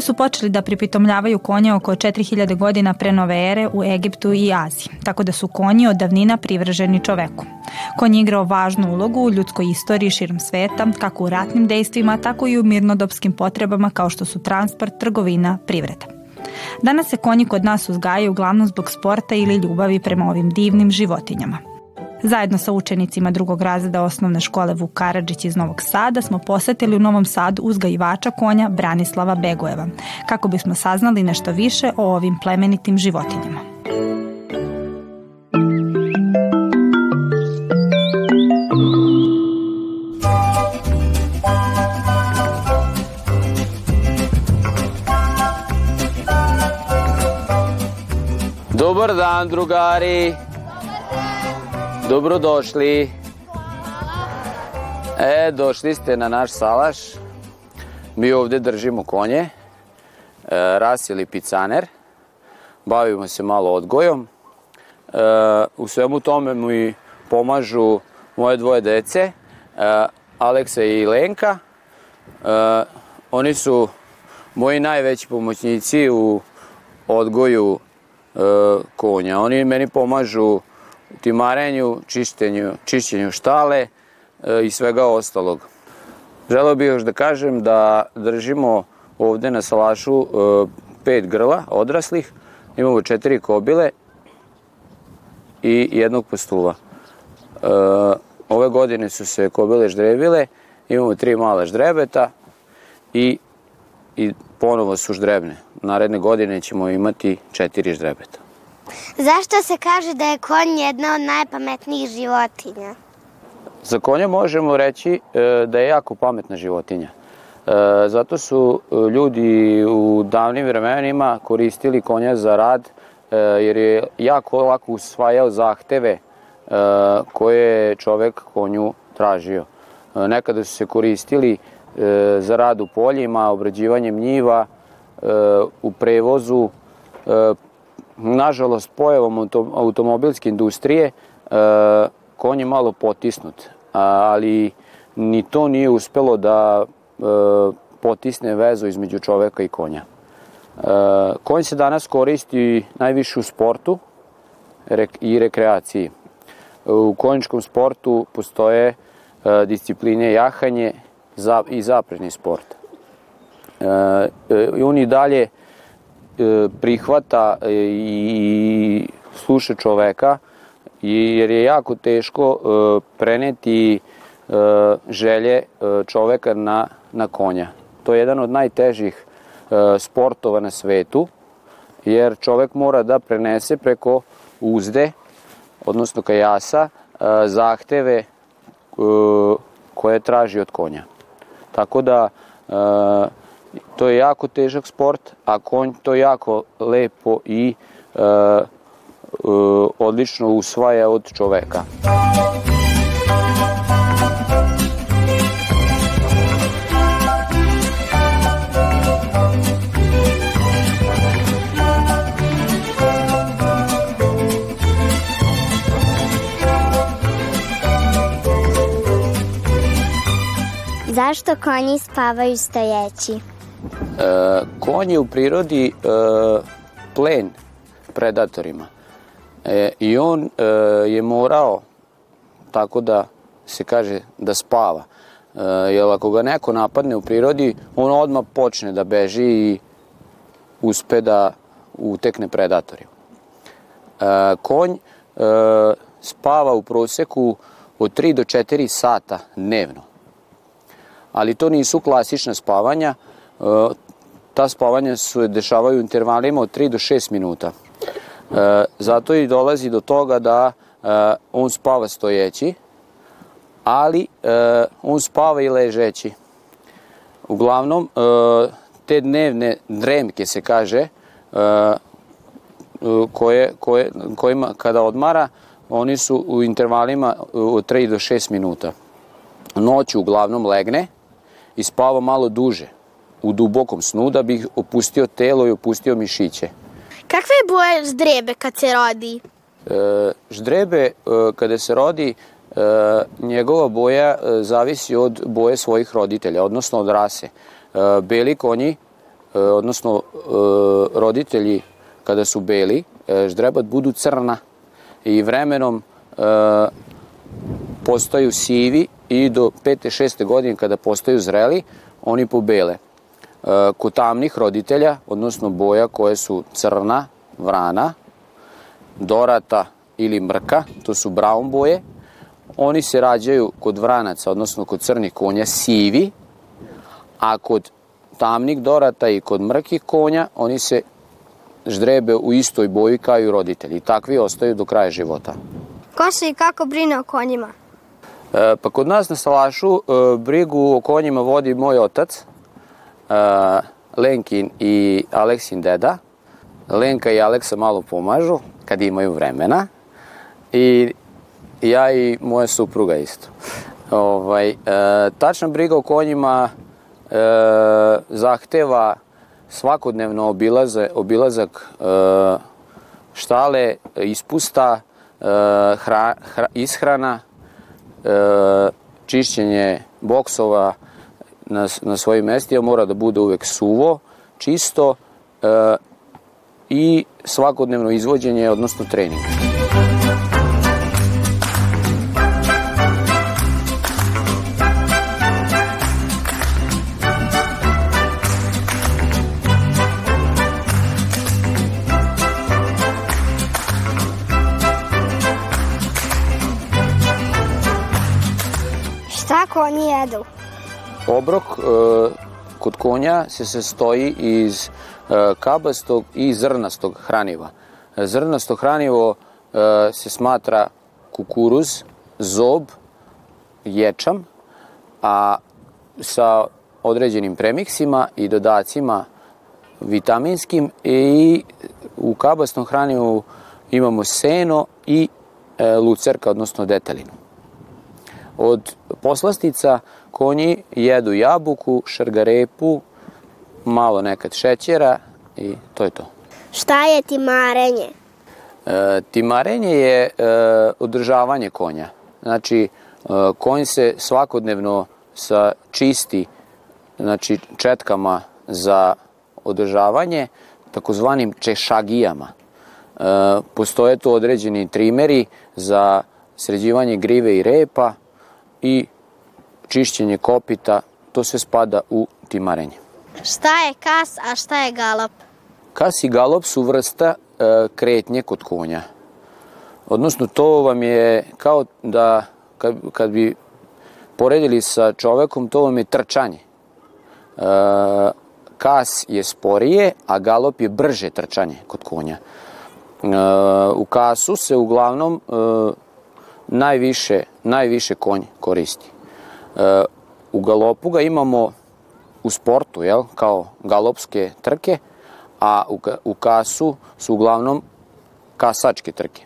Ljudi su počeli da pripitomljavaju konje oko 4000 godina pre nove ere u Egiptu i Aziji, tako da su konji od davnina privrženi čoveku. Konj je igrao važnu ulogu u ljudskoj istoriji širom sveta, kako u ratnim dejstvima, tako i u mirnodopskim potrebama kao što su transport, trgovina, privreda. Danas se konji kod nas uzgajaju uglavnom zbog sporta ili ljubavi prema ovim divnim životinjama. Zajedno sa učenicima drugog razreda osnovne škole Vuk Karadžić iz Novog Sada smo posetili u Novom Sadu uzgajivača konja Branislava Begojeva, kako bismo saznali nešto više o ovim plemenitim životinjama. Dobar dan, drugari. Dobrodošli. E, došli ste na naš salaš. Mi ovde držimo konje. E, ras ili picaner. Bavimo se malo odgojom. E, u svemu tome mi pomažu moje dvoje dece, e, Aleksa i Lenka. E, oni su moji najveći pomoćnici u odgoju e, konja. Oni meni pomažu timarenju, čišćenju, čišćenju štale e, i svega ostalog. Želeo bih još da kažem da držimo ovde na salašu e, pet grla odraslih, imamo četiri kobile i jednog pastuva. E, ove godine su se kobile ždrebile, imamo tri mala ždrebeta i, i ponovo su ždrebne. Naredne godine ćemo imati četiri ždrebeta. Zašto se kaže da je konj jedna od najpametnijih životinja? Za konja možemo reći e, da je jako pametna životinja. E, Zato su e, ljudi u davnim vremenima koristili konja za rad jer je jako lako usvajao zahteve koje je čovek konju tražio. Nekada su se koristili za rad u poljima, obrađivanjem njiva, u prevozu, nažalost pojavom auto, automobilske industrije e, konj je malo potisnut, ali ni to nije uspelo da e, potisne vezu između čoveka i konja. E, konj se danas koristi najviše u sportu i rekreaciji. U konjičkom sportu postoje discipline jahanje i zaprežni sport. E, on i dalje prihvata e, i sluša čoveka jer je jako teško e, preneti e, želje e, čoveka na, na konja. To je jedan od najtežih e, sportova na svetu jer čovek mora da prenese preko uzde, odnosno kajasa, e, zahteve e, koje traži od konja. Tako da e, to je jako težak sport, a konj to jako lepo i e, e, odlično usvaja od čoveka. Zašto konji spavaju stojeći? E, konj je u prirodi e, plen predatorima e, i on e, je morao tako da se kaže da spava. Jer ako ga neko napadne u prirodi, on odmah počne da beži i uspe da utekne predatorima. Konj spava u proseku od 3 do 4 sata dnevno ali to nisu klasična spavanja. E, Ta spavanja se dešavaju u intervalima od 3 do 6 minuta. E, Zato i dolazi do toga da e, on spava stojeći, ali on spava i ležeći. Uglavnom, te dnevne dremke se kaže, koje, koje, kojima kada odmara, oni su u intervalima od 3 do 6 minuta. Noću uglavnom legne, i spava malo duže, u dubokom snu da bi opustio telo i opustio mišiće. Kakve je boje ždrebe kad se rodi? E, ždrebe e, kada se rodi, e, njegova boja e, zavisi od boje svojih roditelja, odnosno od rase. E, beli konji odnosno roditelji kada su beli, ždrebat budu crna i vremenom postaju sivi i do 5. 6. godine kada postaju zreli, oni pobele. Kod tamnih roditelja, odnosno boja koje su crna, vrana, dorata ili mrka, to su brown boje, oni se rađaju kod vranaca, odnosno kod crnih konja, sivi, a kod tamnih dorata i kod mrkih konja, oni se ždrebe u istoj boji kao i roditelji. Takvi ostaju do kraja života. Ko se i kako brine o konjima? E, pa kod nas na Salašu e, brigu o konjima vodi moj otac, Lenkin i Aleksin deda. Lenka i Aleksa malo pomažu kad imaju vremena i ja i moja supruga isto. Ovaj, e, tačna briga o konjima e, zahteva svakodnevno obilaze, obilazak e, štale, ispusta, e, hra, hra, ishrana, e, čišćenje boksova na, na svojim mestima mora da bude uvek suvo, čisto e, i svakodnevno izvođenje, odnosno trening. Šta konji jedu? Obrok e, kod konja se sastoji iz e, kabastog i zrnastog hraniva. Zrnasto hranivo e, se smatra kukuruz, zob, ječam, a sa određenim premiksima i dodacima vitaminskim i u kabastnom hranivu imamo seno i e, lucerka, odnosno detelinu. Od poslastica konji jedu jabuku, šargarepu, malo nekad šećera i to je to. Šta je timarenje? E, timarenje je e, održavanje konja. Znači, e, konj se svakodnevno sa čisti znači, četkama za održavanje, takozvanim češagijama. E, postoje tu određeni trimeri za sređivanje grive i repa i čišćenje kopita, to sve spada u timarenje. Šta je kas, a šta je galop? Kas i galop su vrsta e, kretnje kod konja. Odnosno, to vam je kao da, kad, kad bi poredili sa čovekom, to vam je trčanje. E, kas je sporije, a galop je brže trčanje kod konja. E, u kasu se uglavnom e, najviše, najviše konj koristi. E, u galopu ga imamo u sportu, jel, kao galopske trke, a u, u kasu su uglavnom kasačke trke.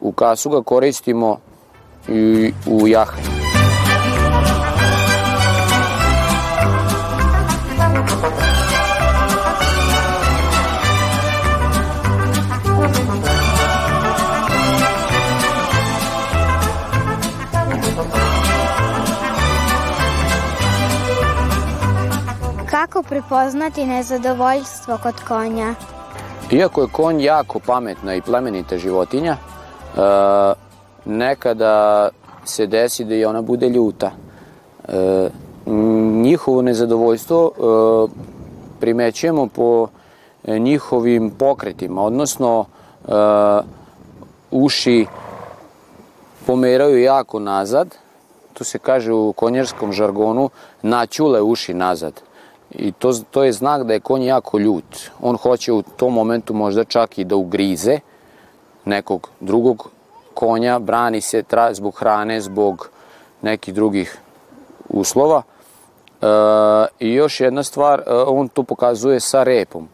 U kasu ga koristimo i u jahanju. Prepoznati nezadovoljstvo kod konja? Iako je konj jako pametna i plemenita životinja, e, nekada se desi da i ona bude ljuta. E, njihovo nezadovoljstvo e, primećujemo po njihovim pokretima, odnosno uši pomeraju jako nazad, to se kaže u konjerskom žargonu, naćule uši nazad. I to, to je znak da je konj jako ljut. On hoće u tom momentu možda čak i da ugrize nekog drugog konja, brani se tra, zbog hrane, zbog nekih drugih uslova. E, I još jedna stvar, e, on to pokazuje sa repom.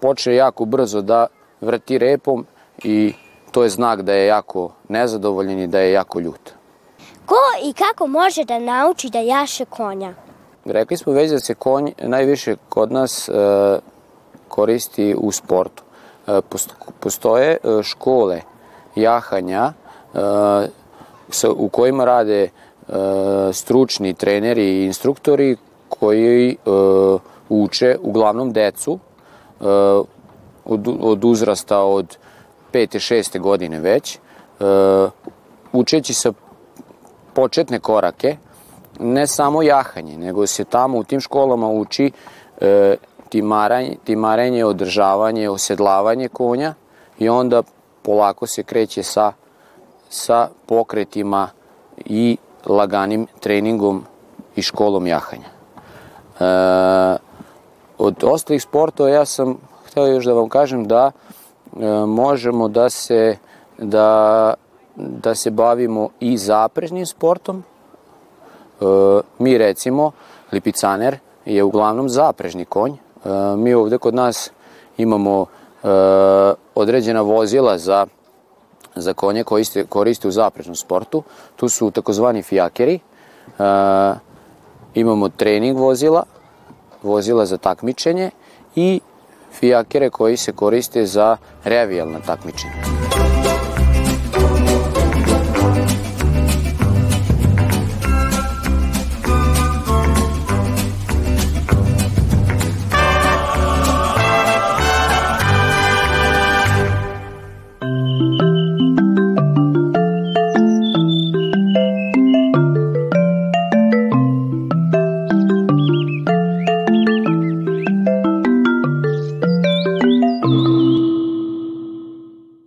Počne jako brzo da vrti repom i to je znak da je jako nezadovoljen i da je jako ljut. Ko i kako može da nauči da jaše konja? Rekli smo već da se konj najviše kod nas e, koristi u sportu. E, postoje e, škole jahanja e, sa, u kojima rade e, stručni treneri i instruktori koji e, uče uglavnom decu e, od, od uzrasta od 5. 6. godine već, e, učeći sa početne korake, ne samo jahanje, nego se tamo u tim školama uči e, timaranje, timarenje, održavanje, osedlavanje konja i onda polako se kreće sa, sa pokretima i laganim treningom i školom jahanja. E, od ostalih sportova ja sam hteo još da vam kažem da e, možemo da se da, da se bavimo i zaprežnim sportom. E, mi recimo, lipicaner je uglavnom zaprežni konj. E, mi ovde kod nas imamo e, određena vozila za za konje koji se koriste u zaprežnom sportu. Tu su takozvani fijakeri, e, imamo trening vozila, vozila za takmičenje i fijakere koji se koriste za revijalna takmičenja.